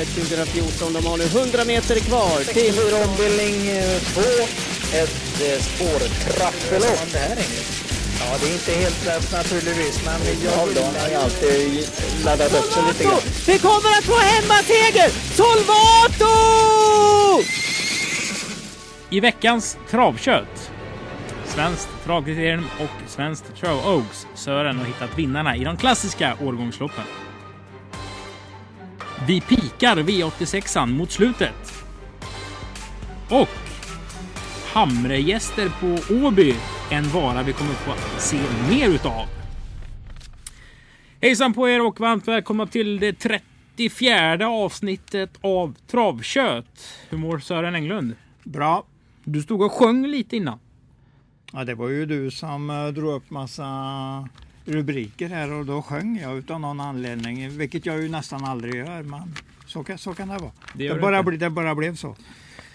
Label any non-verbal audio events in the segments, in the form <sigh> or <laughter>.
Elitloppet 2014. De har nu 100 meter kvar till... 64 ombildning 2. Ett eh, spårtrappelopp. Det här är Ja, det är inte helt lätt naturligtvis, men jag har alltid laddat upp sig lite grann. Vi kommer att få hemmaseger! Solvato! I veckans travkött. Svenskt travkriterium och Svenskt Trav Oaks. Sören har hittat vinnarna i de klassiska årgångsloppen. Vi pikar V86an mot slutet. Och Hamregäster på Åby. En vara vi kommer få se mer utav. Hejsan på er och varmt välkomna till det 34 avsnittet av Travkött. Hur mår Sören Englund? Bra. Du stod och sjöng lite innan. Ja, det var ju du som uh, drog upp massa rubriker här och då sjöng jag utan någon anledning, vilket jag ju nästan aldrig gör. Men så kan, så kan det vara. Det Det, bara, bli, det bara blev så.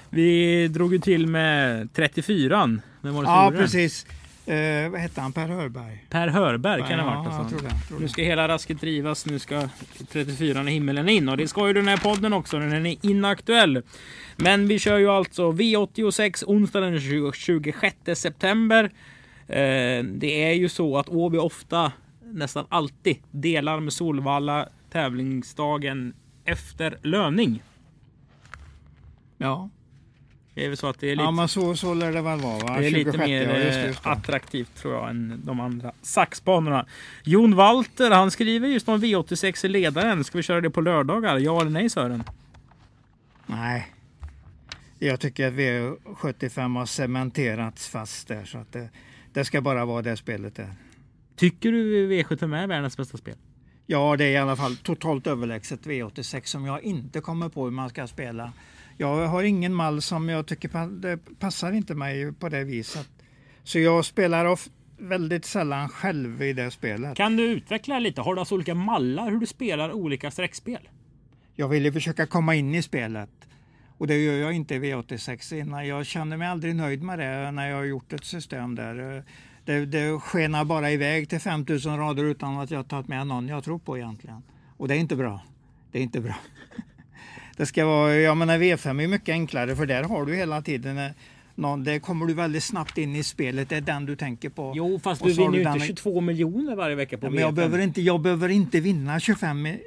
Vi drog ju till med 34 Vem var det som Ja, precis. Eh, vad hette han? Per Hörberg? Per Hörberg kan det ha varit. Alltså. tror det. Tror Nu ska hela rasket drivas. Nu ska 34 i himmelen in. Och det ska ju den här podden också. Den är inaktuell. Men vi kör ju alltså V86 onsdag den 20 26 september. Eh, det är ju så att Åby ofta, nästan alltid, delar med Solvalla tävlingsdagen efter löning. Ja. Det är väl så att det är lite ja, men så, så lär det väl vara. Va? Det är lite 26, mer ja, just eh, just det. attraktivt tror jag än de andra saxbanorna. Jon Walter, han skriver just om V86 i ledaren. Ska vi köra det på lördagar? Ja eller nej Sören? Nej. Jag tycker att V75 har cementerats fast där. Så att det, det ska bara vara det spelet där. Tycker du V75 är världens bästa spel? Ja, det är i alla fall totalt överlägset V86 som jag inte kommer på hur man ska spela. Jag har ingen mall som jag tycker det passar inte mig på det viset. Så jag spelar of, väldigt sällan själv i det spelet. Kan du utveckla lite? Har du alltså olika mallar hur du spelar olika streckspel? Jag vill ju försöka komma in i spelet. Och det gör jag inte i V86 innan. Jag känner mig aldrig nöjd med det när jag har gjort ett system där. Det, det skenar bara iväg till 5000 rader utan att jag har tagit med någon jag tror på egentligen. Och det är inte bra. Det är inte bra. <laughs> Det ska vara, jag menar V5 är mycket enklare för där har du hela tiden eh, någon, där kommer du väldigt snabbt in i spelet. Det är den du tänker på. Jo, fast du vinner ju inte den- 22 miljoner varje vecka på Ja, men jag, V5. behöver inte, jag behöver inte vinna 25 mi-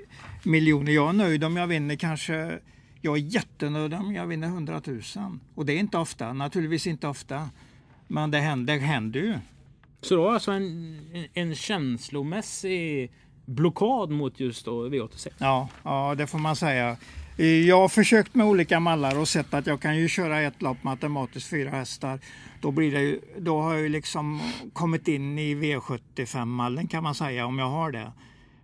miljoner. Jag är nöjd om jag vinner kanske... Jag är jättenöjd om jag vinner 100 000. Och det är inte ofta, naturligtvis inte ofta. Men det händer, det händer ju. Så du har alltså en, en känslomässig blockad mot just då V86? Ja, ja, det får man säga. Jag har försökt med olika mallar och sett att jag kan ju köra ett lopp matematiskt fyra hästar. Då, blir det ju, då har jag ju liksom kommit in i V75-mallen kan man säga om jag har det.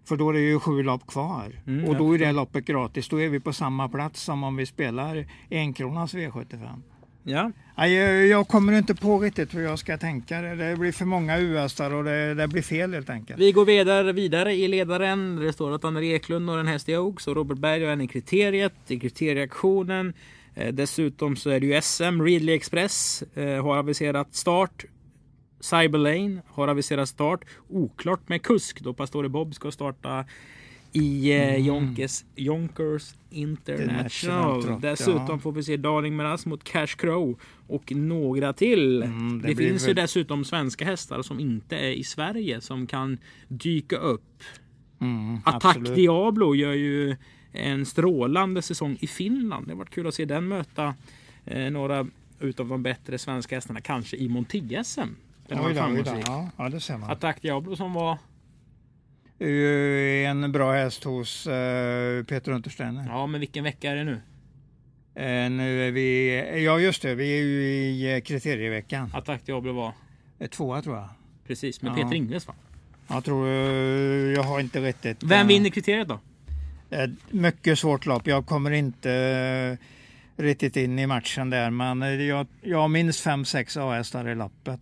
För då är det ju sju lopp kvar Mm, och då är det loppet gratis. Då är vi på samma plats som om vi spelar en kronas V75. Ja. Jag, jag kommer inte på riktigt hur jag ska tänka. Det blir för många US-ar och det, det blir fel helt enkelt. Vi går vidare, vidare i ledaren. Det står att André Eklund har en häst i Oaks och Robert Berg har en i kriteriet, i kriterieaktionen. Eh, dessutom så är det ju SM, Ridley Express eh, har aviserat start. Cyberlane har aviserat start. Oklart med kusk då Pastore Bob ska starta i eh, Jonkers, Jonkers International. International Dessutom ja. får vi se Darling Meras mot Cash Crow och några till. Mm, det det finns ju väl- dessutom svenska hästar som inte är i Sverige som kan dyka upp. Mm, Attack absolut. Diablo gör ju en strålande säsong i Finland. Det har varit kul att se den möta eh, några utav de bättre svenska hästarna. Kanske i Monti-SM. Den då. framgångsrik. Ja, ja, det ser man. Attack Diablo som var en bra häst hos uh, Peter Untersteiner. Ja, men vilken vecka är det nu? Eh, nu är vi, ja just det, vi är ju i eh, kriterieveckan. Attack Diablo var Eh, Tvåa tror jag. precis med Ja. Peter Ingves va? Jag tror, eh, jag har inte riktigt. Vem eh, vinner kriteriet då? Mycket svårt lopp. Jag kommer inte eh, riktigt in i matchen där, men eh, jag, jag minst 5-6 A-hästar i loppet.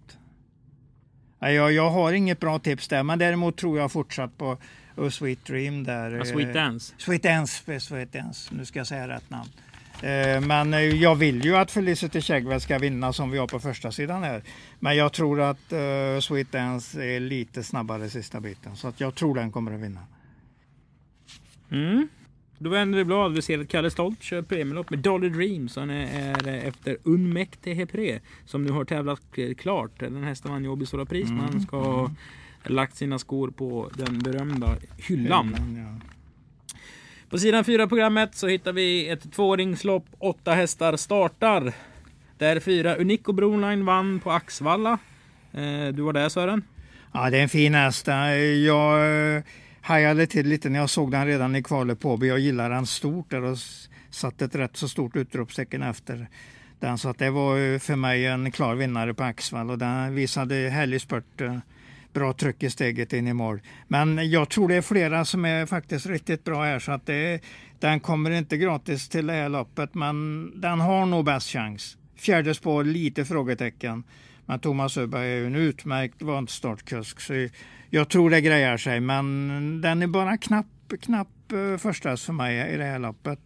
Jag, jag har inget bra tips där, men däremot tror jag fortsatt på A Sweet Dream där. Ja, eh, Sweet Dance. Sweet Dance, Sweet Dance. Nu ska jag säga rätt namn. Eh, Men eh, jag vill ju att Felicity Chegwell ska vinna som vi har på första sidan här. Men jag tror att eh, Sweet Dance är lite snabbare sista biten. Så att jag tror den kommer att vinna. Mm. Då vänder vi blad. Vi ser att Kalle Stolt kör premielopp med Dolly Dreams. Han är, efter Unmäktige Hepré som nu har tävlat klart. Den hästen vann jobb i Stora Pris. Men han ska ha lagt sina skor på den berömda hyllan. Ja. På sidan 4 programmet så hittar vi ett tvåringslopp. Åtta hästar startar. Där fyra Unico Broline vann på Axvalla. Eh, Du var där Sören? Ja, det är en fin häst. Jag hajade till lite när jag såg den redan i kvalet på Åby. Jag gillar den stort där och satte satt ett rätt så stort utropstecken efter den. Så att det var för mig en klar vinnare på Axvall och den visade härlig spurt. Eh, bra tryck i steget in i mål. Men jag tror det är flera som är faktiskt riktigt bra här så att det, den kommer inte gratis till det här loppet men den har nog bäst chans. Fjärde spår, lite frågetecken. Men Thomas Öberg är ju en utmärkt voltstartkusk så jag tror det grejar sig. Men den är bara knapp, knapp eh, första för mig i det här loppet.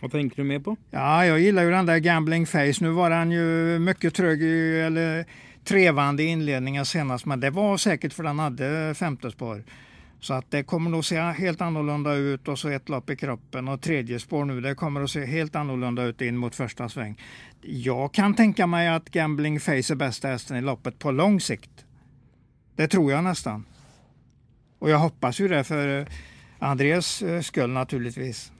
Vad tänker du mer på? Ja, jag gillar ju den där Gambling Face. Nu var han ju mycket trög, eller trevande i inledningen senast, men det var säkert för den hade femte spår. Så att det kommer nog se helt annorlunda ut och så ett lopp i kroppen och tredje spår nu, det kommer att se helt annorlunda ut in mot första sväng. Jag kan tänka mig att Gambling Face är bästa hästen i loppet på lång sikt. Det tror jag nästan. Och jag hoppas ju det för eh, Andres eh, skull naturligtvis.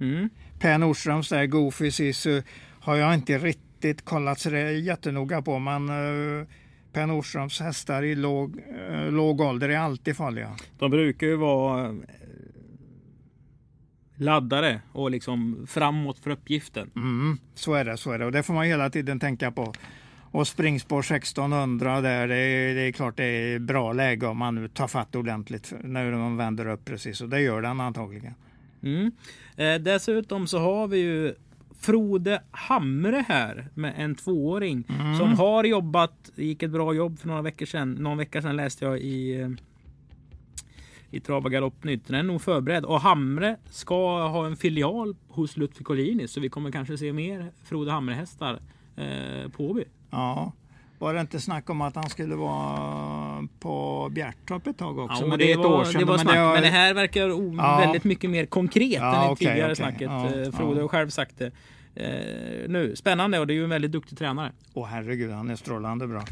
Mm. Per Nordströms där, Goofy Sisu, har jag inte riktigt kollat så det är jättenoga på. Men uh, Per Nordströms hästar i låg, eh, låg ålder är alltid farliga. De brukar ju vara eh, laddare och liksom framåt för uppgiften. Mm, så är det, så är det. Och det får man hela tiden tänka på. Och springspår 1600 där, det är, det är klart det är bra läge om man nu tar fatt ordentligt när man vänder upp precis. Och det gör den antagligen. Mm. Eh, dessutom så har vi ju Frode Hamre här med en tvååring som har jobbat, gick ett bra jobb för några veckor sedan. Någon vecka sedan läste jag i eh, i Trav och Galoppnytt. Den är nog förberedd och Hamre ska ha en filial hos Lutfi Collini så vi kommer kanske se mer Frode Hamre hästar eh, på Åby. Ja. Var det inte snack om att han skulle vara på Bjärtorp ett tag också? Ja, men det, det är ett var, år sedan. det var men snack, har- men det här verkar Ja. väldigt mycket mer konkret Ja, än okej, tidigare okej. snacket. Ja, Eh, Frode ja. har själv sagt det. Eh, nu, spännande och det är ju en väldigt duktig tränare. Åh herregud, han är strålande bra.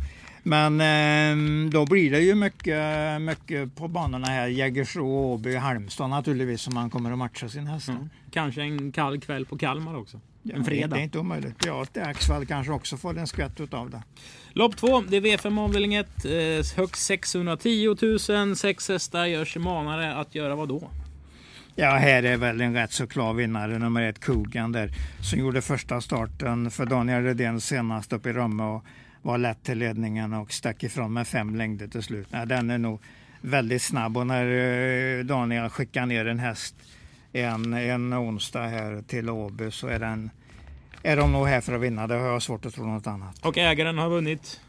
Men eh, då blir det ju mycket, mycket på banorna här. Jägersro, Åby, Halmstad naturligtvis som man kommer att matcha sin hästar. Mm. Kanske en kall kväll på Kalmar också. En fredag. Det är inte omöjligt. Ja, att Axvall kanske också får en skvätt utav det. Lopp två, det är V5 avdelning 1. Eh, högst 610 000. Sex hästar gör sig manare att göra vad då? Ja, här är väl en rätt så klar vinnare, nummer ett, Kogan där, som gjorde första starten för Daniel Redén senast upp i Römme och var lätt till ledningen och stack ifrån med fem längder till slut. Ja, den är nog väldigt snabb och när eh, Daniel skickar ner en häst en, en onsdag här till Åby så är, den, är de nog här för att vinna. Det har jag svårt att tro något annat. Och ägaren har vunnit.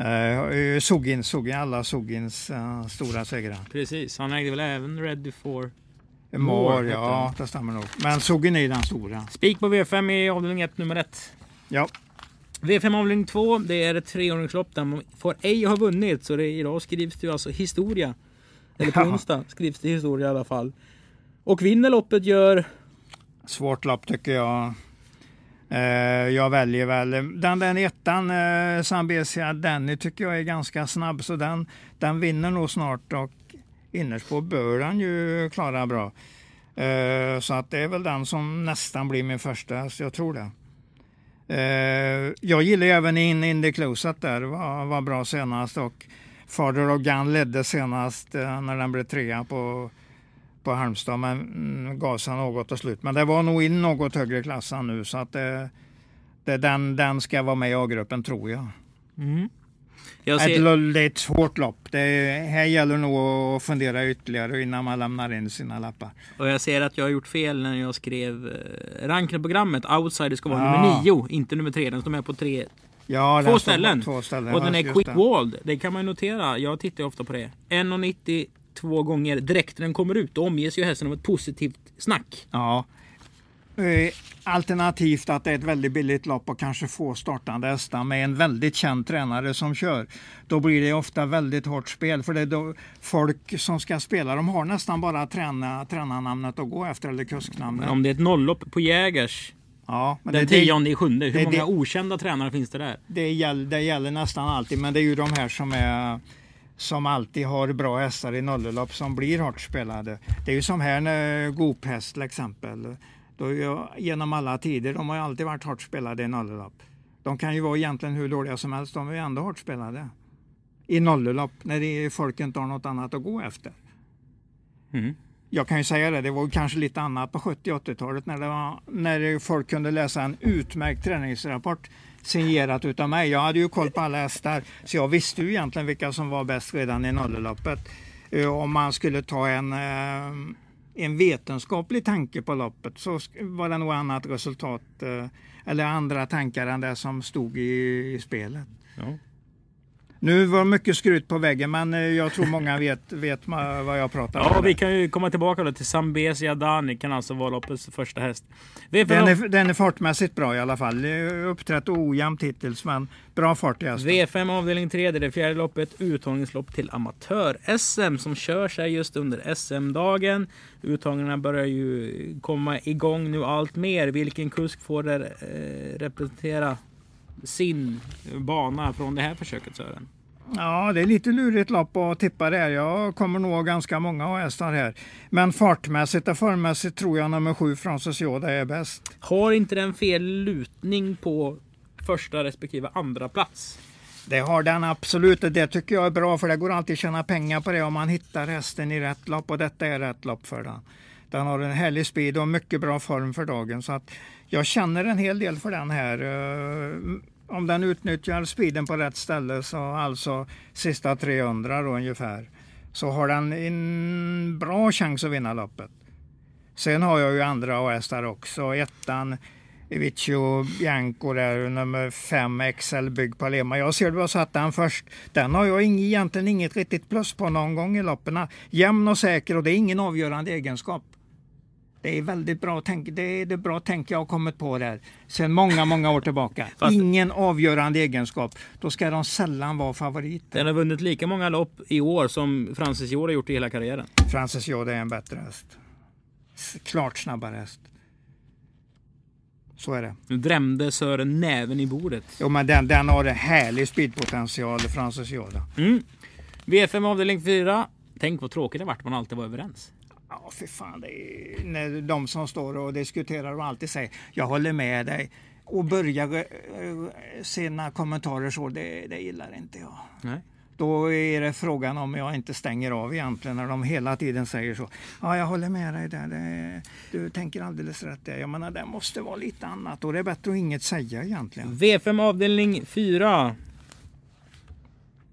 Uh, Sogin, Sogin, alla Sogins eh, stora segrar. Precis, han ägde väl även Ready for heter ja det stämmer nog. Men Sogin är den stora. Spik på V5 i avdelning 1 nummer 1. Ja. V5 avdelning 2, det är ett treåringslopp där man får ej ha vunnit. Så det, idag skrivs det ju alltså historia. Eller på Ja. onsdag skrivs det historia i alla fall. Och vinner loppet gör... Svårt lopp tycker jag. Eh, jag väljer väl eh, den där ettan, eh, Zambesia Denny tycker jag är ganska snabb så den, den vinner nog snart och innerst på bör den ju klara bra. Eh, så att det är väl den som nästan blir min första, så jag tror det. Eh, jag gillar ju även in in the closet där, var, var bra senast och Father of Gun ledde senast eh, när den blev trea på på Halmstad men mm, sig något till slut. Men det var nog in något högre klassan nu så att det, det, den, den ska vara med i A-gruppen tror jag. Jag ser, Ett, det är ett svårt lopp. Det är, här gäller nog att fundera ytterligare innan man lämnar in sina lappar. och jag ser att jag har gjort fel när jag skrev eh, ranken i programmet. Outsider ska vara Ja. nummer 9, inte nummer 3. Den står med på tre, Ja, två ställen. Två ställen. Och den är quick walled. Det kan man notera. Jag tittar ofta på det. 1,90 två gånger direkt när den kommer ut. Då omges ju hästen av ett positivt snack. Ja. Alternativt att det är ett väldigt billigt lopp och kanske få startande hästar med en väldigt känd tränare som kör. Då blir det ofta väldigt hårt spel för det är då folk som ska spela de har nästan bara träna, tränarnamnet att gå efter eller kusknamnet. Men om det är ett nolllopp på Jägers Ja, men den tionde i sjunde, hur det- många det- okända tränare finns det där? det, gäller, det gäller nästan alltid men det är ju de här som är som alltid har bra hästar i nollelopp som blir hårt spelade. Det är ju som här när Gophäst till exempel. Då, genom alla tider, de har ju alltid varit hårt spelade i nollelopp. De kan ju vara egentligen hur dåliga som helst, de är ju ändå hårt spelade. I nollelopp, när folk inte har något annat att gå efter. Mm. Jag kan ju säga det, det var kanske lite annat på 70 80-talet när, det var, när folk kunde läsa en utmärkt träningsrapport signerat utav mig. Jag hade ju koll på alla hästar så jag visste ju egentligen vilka som var bäst redan i nolleloppet. Eh, Om man skulle ta en, eh, en vetenskaplig tanke på loppet så var det nog annat resultat eh, eller andra tankar än det som stod i, i spelet. Ja. Nu var mycket skryt på väggen men eh, jag tror många <laughs> vet, vet vad jag pratar om. Ja, vi kan ju komma tillbaka då till Zambezi Dani kan alltså vara loppets första häst. V5 Den är, den är fartmässigt bra i alla fall. Det Uppträtt ojämnt hittills men bra fart i hästen. V5 avdelning 3, det är det fjärde loppet. Uttagningslopp till amatör-SM som körs här just under SM-dagen. Uttagningarna börjar ju komma igång nu allt mer. Vilken kusk får eh, representera sin bana från det här försöket Sören? Ja, det är lite lurigt lopp att tippa det här. Jag kommer nog ha ganska många hästar här. Men fartmässigt och formmässigt tror jag nummer sju Francis Yoda är bäst. Har inte den fel lutning på första respektive andra plats? Det har den absolut och det tycker jag är bra för det går alltid att tjäna pengar på det om man hittar hästen i rätt lopp och detta är rätt lopp för den. Den har en härlig speed och mycket bra form för dagen så att jag känner en hel del för den här. Om den utnyttjar speeden på rätt ställe så alltså sista 300 då ungefär så har den en bra chans att vinna loppet. Sen har jag ju andra hästar också. Ettan Vicio Bianco där, nummer 5 XL Bygg Palema. Jag ser du har satt den först. Den har jag egentligen inget riktigt plus på någon gång i loppen. Jämn och säker och det är ingen avgörande egenskap. Det är väldigt bra tänk. Det är det bra tänk jag har kommit på där. Sen många, många år tillbaka. <laughs> Fast- Ingen avgörande egenskap. Då ska de sällan vara favoriter. Den har vunnit lika många lopp i år som Francis Jord har gjort i hela karriären. Francis Jod är en bättre häst. Klart snabbare häst. Så är det. Nu drämde Sören näven i bordet. Jo, men den, den har en härlig speedpotential, Francis Yoda. Mm. V5 avdelning 4. Tänk vad tråkigt det vart man alltid var överens. Ja, för fan. Det är när de som står och diskuterar och alltid säger jag håller med dig och börjar eh, sina kommentarer så, det, det gillar inte jag. Nej. Då är det frågan om jag inte stänger av egentligen när de hela tiden säger så. Ja, jag håller med dig där. Det, du tänker alldeles rätt där. Jag menar, det måste vara lite annat och det är bättre att inget säga egentligen. V5 avdelning 4.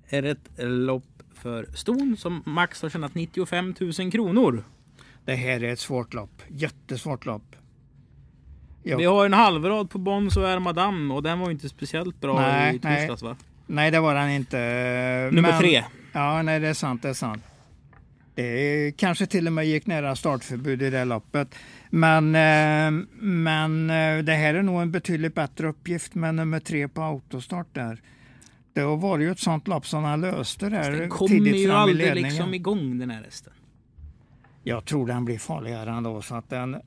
Är ett lopp för ston som max har tjänat 95 000 kronor. Det här är ett svårt lopp. Jättesvårt lopp. Ja. Vi har en halvrad på Bonzo Air Madame och den var ju inte speciellt bra Nej, i nej. torsdags va? Nej, det var han inte. Nummer Men- tre. Ja, nej, det är sant. Det är sant. Det är, kanske till och med gick nära startförbud i det loppet. Men, eh, men eh, det här är nog en betydligt bättre uppgift med nummer tre på autostart där. Det varit ju ett sånt lopp som han löste där Den kommer tidigt ju fram i aldrig ledningen. liksom igång den här hästen. Jag tror den blir farligare ändå. Så att den,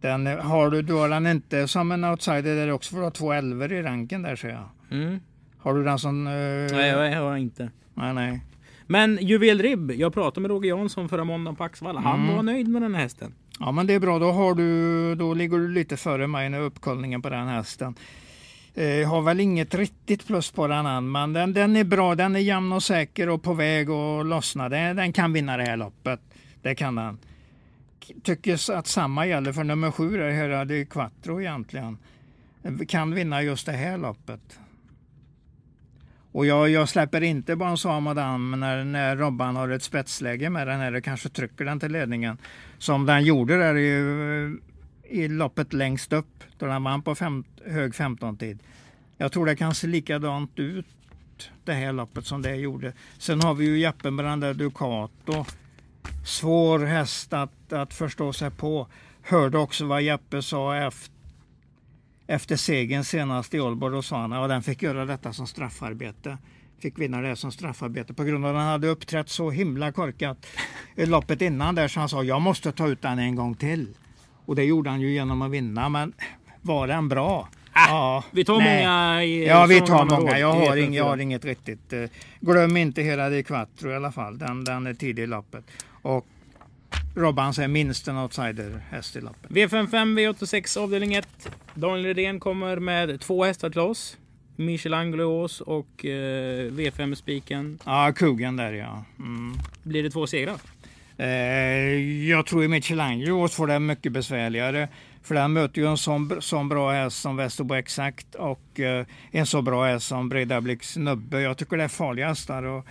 den, har du, du har den inte som en outsider där också för du har två elver i ranken där ser jag. Mm. Har du den som... eh, Nej, jag har inte. nej, nej. Men Juvelribb, jag pratade med Roger Jansson förra måndagen på Axevalla. Han Mm. var nöjd med den här hästen. Ja men det är bra, då, har du, då ligger du lite före mig när uppkollningen på den hästen. Eh, har väl inget riktigt plus på den än, men den, den är bra, den är jämn och säker och på väg att lossna. Den, den kan vinna det här loppet. Det kan den. Tycker att samma gäller för nummer sju, det här är det Quattro egentligen. Kan vinna just det här loppet. Och jag, jag släpper inte bara en Sam Madame när, när Robban har ett spetsläge med den här och kanske trycker den till ledningen. Som den gjorde där i, eh, i loppet längst upp då den vann på fem, hög 15-tid. Jag tror det kan se likadant ut det här loppet som det gjorde. Sen har vi ju Jeppe med den där Ducato. Svår häst att, att förstå sig på. hörde också vad Jeppe sa efter, efter segern senast i Ålborg. Då sa han att den fick göra detta som straffarbete. Fick vinna det som straffarbete på grund av att han hade uppträtt så himla korkat i loppet innan där så han sa jag måste ta ut den en gång till. Och det gjorde han ju genom att vinna men var den bra? Äh, ja, vi tar nej. många. I, ja, vi tar många. Jag har, ing, jag har inget riktigt. Eh, glöm inte hela de Quattro i alla fall. Den, den är tidig i loppet. Och Robban säger minst en outsider-häst i loppet. V55 V86 avdelning 1. Daniel Redén kommer med två hästar till oss. Michelangelo och eh, V5-spiken. Ja, kuggen där ja. Mm. Blir det två segrar? Eh, jag tror Michelangelo får det mycket besvärligare. För den möter ju en sån, sån bra häst som Västerbo Exakt och eh, en så bra häst som Bredabliks Nubbe. Jag tycker det är farliga hästar. Och,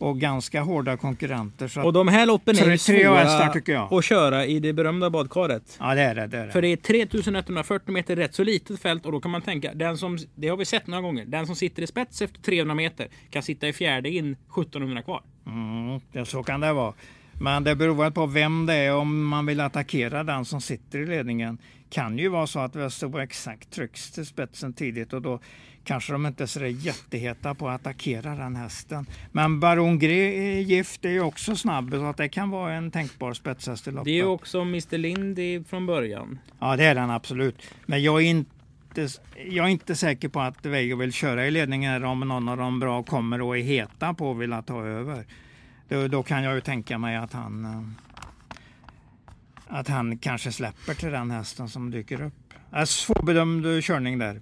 och ganska hårda konkurrenter. och de här loppen är svåra att köra i det berömda badkaret. Ja det är det. det, är det. För det är 3140 meter rätt så litet fält och då kan man tänka, den som, det har vi sett några gånger, den som sitter i spets efter 300 meter kan sitta i fjärde in 1700 kvar. Mm, ja, så kan det vara. Men det beror på vem det är om man vill attackera den som sitter i ledningen. Kan ju vara så att Västerbo exakt trycks till spetsen tidigt och då kanske de inte är så jätteheta på att attackera den hästen. Men Baron gift är ju också snabb så att det kan vara en tänkbar spetshäst i loppet. Det är ju också Mr Lindy från början. Ja det är den absolut. Men jag är inte jag är inte säker på att Veijo vill köra i ledningen om någon av de bra kommer och är heta på och vill ta över. Då, då kan jag ju tänka mig att han eh, att han kanske släpper till den hästen som dyker upp. Svårbedömd körning där.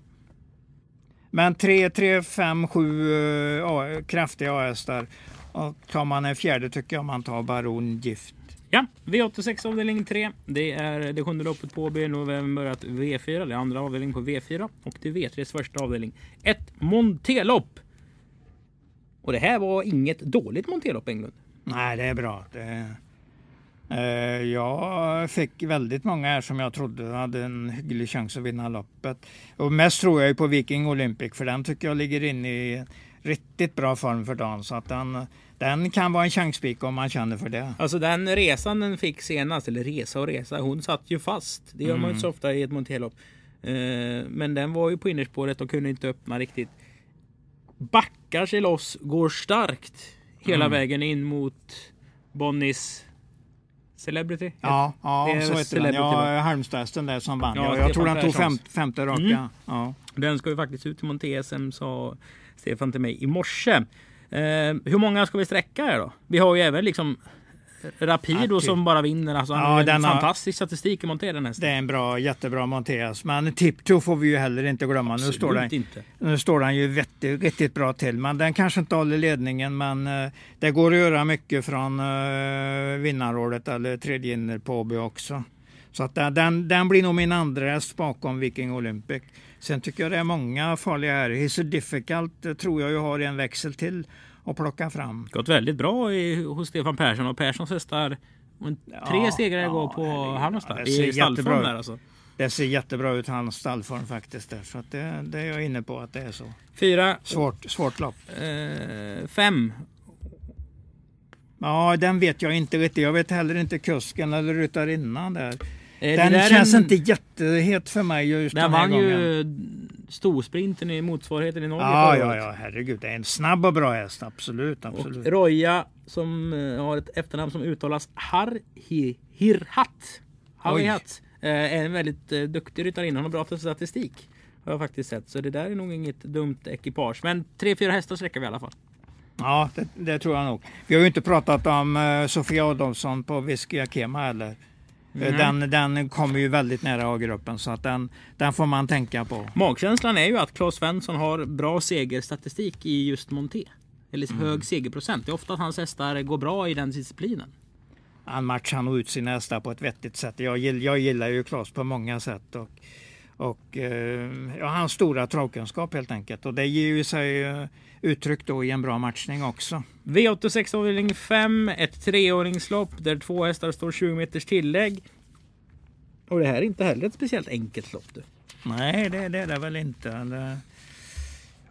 Men 3, 3, 5, 7 uh, kraftiga A-hästar. Och tar man en fjärde tycker jag man tar Baron Gift. Ja, V86 avdelning 3. Det är det sjunde loppet på B. Nu har vi börjat V4. Det är andra avdelning på V4. Och det är V3s första avdelning. Ett montelopp. Och det här var inget dåligt montelopp Englund. Nej, det är bra. Det jag fick väldigt många här som jag trodde hade en hygglig chans att vinna loppet. Och mest tror jag på Viking Olympic för den tycker jag ligger inne i riktigt bra form för dagen. Så att den, den kan vara en chanspik om man känner för det. Alltså den resan den fick senast, eller resa och resa, hon satt ju fast. Det gör mm. man inte så ofta i ett monterlopp. Eh, men den var ju på innerspåret och kunde inte öppna riktigt. Backar sig loss, går starkt hela mm. vägen in mot Bonnis Celebrity? Ja, ja så heter den. Ja, Halmstadhästen där som vann. Ja, jag tror den tog fem, femte raka. Mm. Ja. Den ska ju faktiskt ut till Monté-SM sa Stefan till mig i morse. Eh, hur många ska vi sträcka här då? Vi har ju även liksom Rapido ja, som bara vinner. Alltså, han har en fantastisk statistik i monté den Det är en bra, jättebra monteras. Men Tipto får vi ju heller inte glömma. nu står, den, inte. nu står den ju vettig, riktigt bra till. Men den kanske inte håller ledningen. Men uh, det går att göra mycket från uh, vinnarrådet eller tredje inner på Åby också. Så att den, den blir nog min andra häst bakom Viking Olympic. Sen tycker jag det är många farliga här. He's difficult eh, tror jag ju har en växel till att plocka fram. Gått väldigt bra i, hos Stefan Persson och Perssons hästar tre ja, segrar igår ja, på Halmstad ja, i stallform där alltså. Det ser jättebra ut hans stallform faktiskt där. Så det, det är jag inne på att det är så. Fyra. Svårt, svårt lopp. Eh, fem. Ja, den vet jag inte riktigt. Jag vet heller inte kusken eller ryttarinnan där. Eh, den känns en... inte jättehet för mig just den, den här vann gången. ju storsprinten i motsvarigheten i Norge Ja, ja, ja, herregud. Det är en snabb och bra häst. Absolut, absolut. Och Roja som uh, har ett efternamn som uttalas Harhirhat. Harhihat. Uh, är en väldigt duktig ryttarinna. Hon har bra statistik. Har jag faktiskt sett. Så det där är nog inget dumt ekipage. Men tre, fyra hästar sträcker vi i alla fall. Ja, det, det, tror jag nog. Vi har ju inte pratat om Sofia Adolfsson på Whisky Akema heller. Mm. Den, den kommer ju väldigt nära A-gruppen så att den, den får man tänka på. Magkänslan är ju att Claes Svensson har bra segerstatistik i just Monté. Eller mm. hög segerprocent. Det är ofta att hans hästar går bra i den disciplinen. Han matchar nog ut sina hästar på ett vettigt sätt. Jag, jag gillar ju Claes på många sätt. Och, och eh, ja, hans stora travkunskap helt enkelt. Och det ger ju sig eh, uttryck då i en bra matchning också. V86 avdelning 5, ett treåringslopp där två hästar står 20 meters tillägg. Och det här är inte heller ett speciellt enkelt lopp du. Nej, det, det är det väl inte.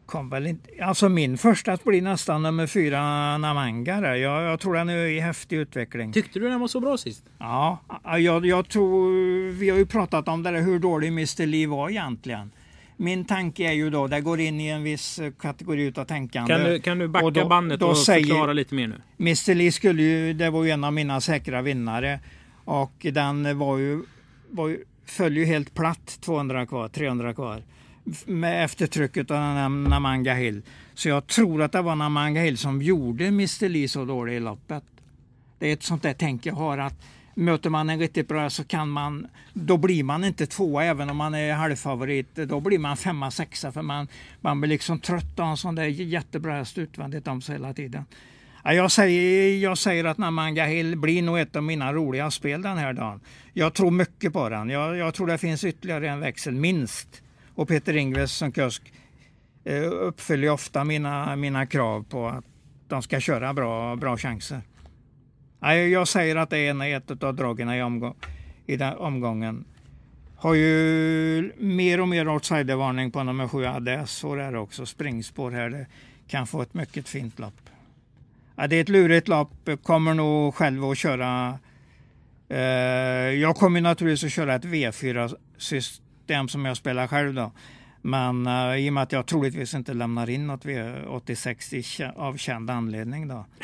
Kom väl inte, alltså min första blir nästan nummer fyra Namanga. Jag, jag tror den är i häftig utveckling. Tyckte du den var så bra sist? Ja, jag, jag tror, vi har ju pratat om det där, hur dålig Mr Lee var egentligen. Min tanke är ju då, det går in i en viss kategori utav tänkande. Kan du, kan du backa Och då- bandet då och förklara lite mer nu? Mr Lee skulle ju, det var ju en av mina säkra vinnare. Och den var ju, var ju, föll ju helt platt 200 kvar, 300 kvar. Med eftertrycket av Namanga Hill. Så jag tror att det var Namanga Hill som gjorde Mr Lee så dålig i loppet. Det är ett sånt där tänk jag har att möter man en riktigt bra så kan man, då blir man inte tvåa även om man är halvfavorit. Då blir man femma, sexa för man, man blir liksom trött av en sån där jättebra häst utvändigt om sig hela tiden. Ja, jag, säger, jag säger att Namanga Hill blir nog ett av mina roliga spel den här dagen. Jag tror mycket på den. Jag, jag tror det finns ytterligare en växel, minst. Och Peter Ingves som kusk eh, uppfyller ofta mina, mina krav på att de ska köra bra, bra chanser. Jag säger att det är ett av dragen i, omgång, i den omgången. Har ju mer och mer outsidervarning på nummer sju ADS och där också. Springspår här. Det kan få ett mycket fint lopp. Ja, det är ett lurigt lopp. Kommer nog själv att köra. Eh, jag kommer naturligtvis att köra ett V4-system. V4-system som jag spelar själv då. Men eh, i och med att jag troligtvis inte lämnar in något V86 i kä- av känd anledning då. <laughs>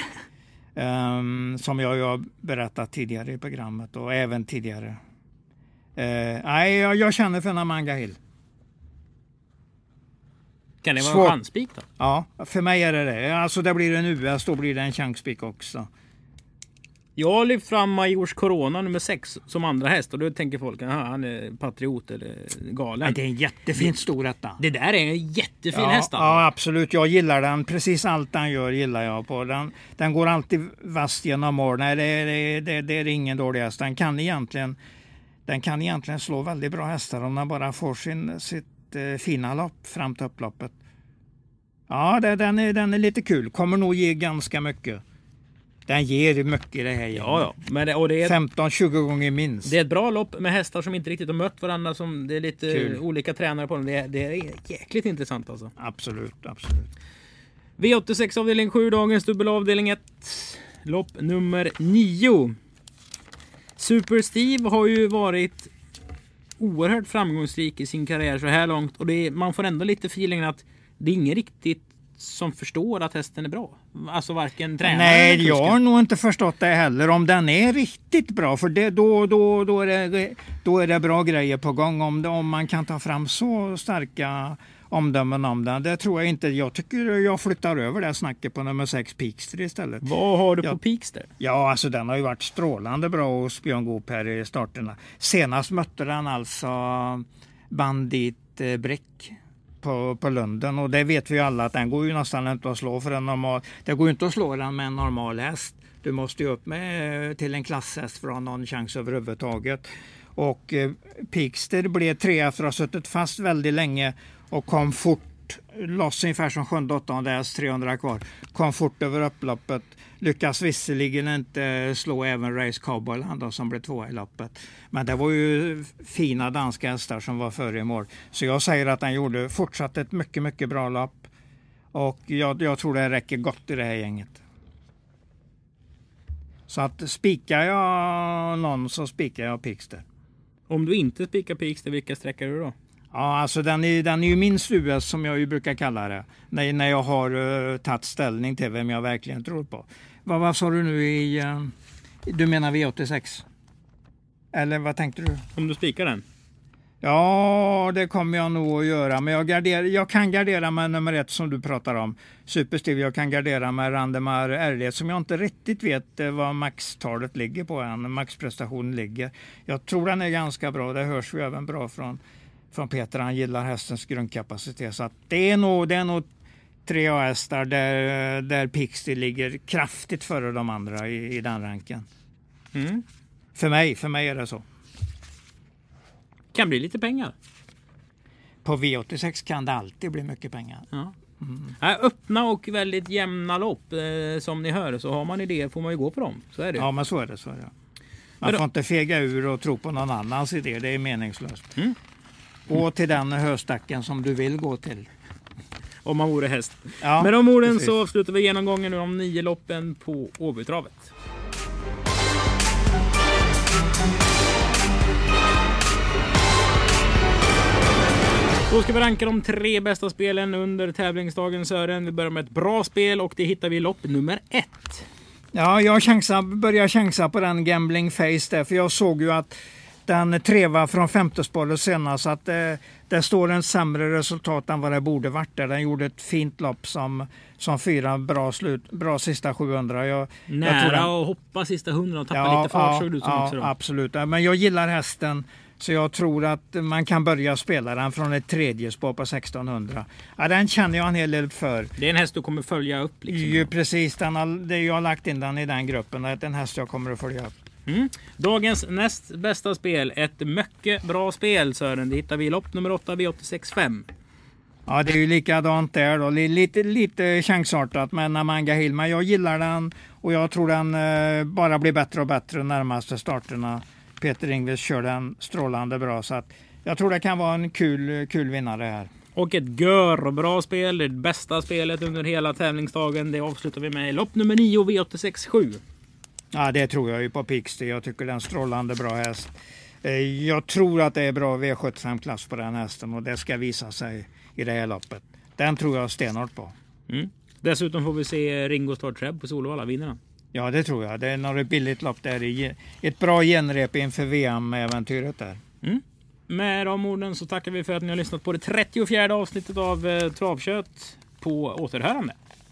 Ehm, som jag ju har berättat tidigare i programmet och även tidigare. Eh, nej, jag, jag känner för Namanga Hill. Kan det vara Svårt. en chanspik då? Ja, för mig är det det. Alltså det blir en US, då blir det en chanspik också. Jag har lyft fram Majors Corona nummer 6 som andra häst och då tänker folk att han är patriot eller galen. Nej, det är en jättefint stor etta. Det där är en jättefin ja, häst. alltså. ja, absolut. Jag gillar den. Precis allt han gör gillar jag på den. Den går alltid vast genom mål. Nej, det, det, det, det är ingen dålig häst. Den kan egentligen, den kan egentligen slå väldigt bra hästar om den bara får sin, sitt eh, fina lopp fram till upploppet. Ja, det, den, är, den är lite kul. Kommer nog ge ganska mycket. Den ger mycket det här Ja, ja. Men det, och det är, 15-20 gånger minst. det är ett bra lopp med hästar som inte riktigt har mött varandra. Som det är lite Kul. olika tränare på dem. Det, är- det är jäkligt intressant alltså. Absolut, absolut. V86 avdelning 7, dagens dubbelavdelning 1. Lopp nummer 9. Super Steve har ju varit oerhört framgångsrik i sin karriär så här långt. Och är, man får ändå lite feelingen att det är ingen riktigt som förstår att hästen är bra. Alltså varken tränaren Nej, eller jag har nog inte förstått det heller. Om den är riktigt bra, för det, då, då, då, är det, då är det bra grejer på gång. Om, det, om man kan ta fram så starka omdömen om den. Det tror jag inte. Jag tycker jag flyttar över det snacket på nummer 6 Peakster istället. Vad har du på Peaks där? Ja, alltså den har ju varit strålande bra hos Björn Goop här i starterna. Senast mötte den alltså Bandit eh, Bräck på, på Lunden och det vet vi ju alla att den går ju nästan inte att slå för en normal. Det går ju inte att slå den med en normal häst. Du måste ju upp med till en klasshäst för att ha någon chans överhuvudtaget. Och eh, Pixter blev tre efter att ha suttit fast väldigt länge och kom fort loss ungefär som sjunde, åttonde häst, 300 alltså kvar. Kom fort över upploppet. Lyckas visserligen inte slå även Race Cowboyland då, som blev tvåa i loppet. Men det var ju fina danska hästar som var före i mål. Så jag säger att han gjorde fortsatt ett mycket, mycket bra lopp. Och jag, jag tror det räcker gott i det här gänget. Så att spikar jag någon så spikar jag Pixter. Om du inte spikar Pixter, vilka sträckar du då? Ja, alltså den är, den är ju minst US som jag ju brukar kalla det. När, när jag har uh, tagit ställning till vem jag verkligen tror på. Vad, vad sa du nu i... eh, du menar V86? Eller vad tänkte du? Om du spikar den? Ja, det kommer jag nog att göra. Men jag, garderar, jag kan gardera med nummer ett som du pratar om. Superstiv. Jag kan gardera med Randemar RD som jag inte riktigt vet eh, vad maxtalet ligger på än. Maxprestationen ligger. Jag tror den är ganska bra. Det hörs ju även bra från, från Peter. Han gillar hästens grundkapacitet. Så att det, är nog, det är nog tre hästar där, där Pixie ligger kraftigt före de andra i, i den ranken. Mm. För mig, för mig är det så. Kan bli lite pengar. På V86 kan det alltid bli mycket pengar. Ja. Ja, öppna och väldigt jämna lopp. Eh, som ni hör så har man idéer får man ju gå på dem. Så är det. Ja, men så är det. Så är det. Men Man då- får inte fega ur och tro på någon annans idé. Det är meningslöst. Mm. Gå till den höstacken som du vill gå till. om man vore häst. Ja, Med de orden precis. så avslutar vi genomgången av de nio loppen på Åbytravet. Då ska vi ranka de tre bästa spelen under tävlingsdagen Sören. Vi börjar med ett bra spel och det hittar vi i lopp nummer ett. Ja, jag chansar, börjar chansa på den Gambling Face där, för jag såg ju att den trevar från femte spåret senast, så att eh, det står en sämre resultat än vad det borde varit. Där. Den gjorde ett fint lopp som, som fyra, bra, slut, bra sista 700. Jag, jag tror Nära den- att hoppa sista hundra och tappa lite fart såg det ut som ja, också. Då. absolut. Ja, Men jag gillar hästen. Så jag tror att man kan börja spela den från ett tredje spår på 1600. Ja, den känner jag en hel del för. Det är en häst du kommer följa upp. Liksom. Ju precis, den har, det jag har lagt in den i den gruppen. Det är en häst jag kommer att följa upp. Mm. Dagens näst bästa spel. Ett mycket bra spel Sören. Det hittar vi i lopp nummer 8 V865. Ja, det är ju likadant där då. Li- Lite, lite chansartat med Namanga Hill, men jag gillar den och jag tror den eh, bara blir bättre och bättre närmaste starterna. Peter Ingves kör den strålande bra så att jag tror det kan vara en kul, kul vinnare här. Och ett gör bra spel. Det bästa spelet under hela tävlingsdagen. Det avslutar vi med i lopp nummer 9 V867. Ja, det tror jag ju på Pixter. Jag tycker det är en strålande bra häst. Eh, Jag tror att det är bra V75-klass på den hästen och det ska visa sig i det här loppet. Den tror jag stenhårt på. Mm. Dessutom får vi se Ringo Starr Treb på Solvalla. Vinner han? Ja, det tror jag. Det är något billigt lopp där. i- Ett bra genrep inför VM-äventyret där. Med de orden så tackar vi för att ni har lyssnat på det 34 avsnittet av eh, Travkött. På återhörande.